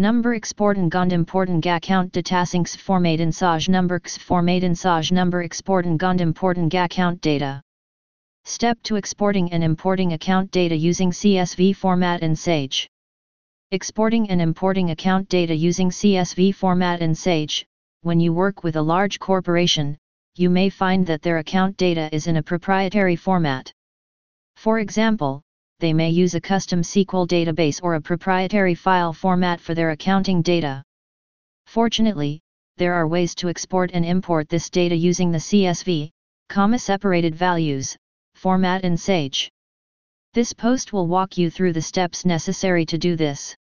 Number exporten gond importen ga account datasinks formaten saj number formaten sage number exporten gond importen ga account data. Step to exporting and importing account data using CSV format in Sage. Exporting and importing account data using CSV format in Sage. When you work with a large corporation, you may find that their account data is in a proprietary format. For example, they may use a custom SQL database or a proprietary file format for their accounting data. Fortunately, there are ways to export and import this data using the CSV, comma separated values, format in Sage. This post will walk you through the steps necessary to do this.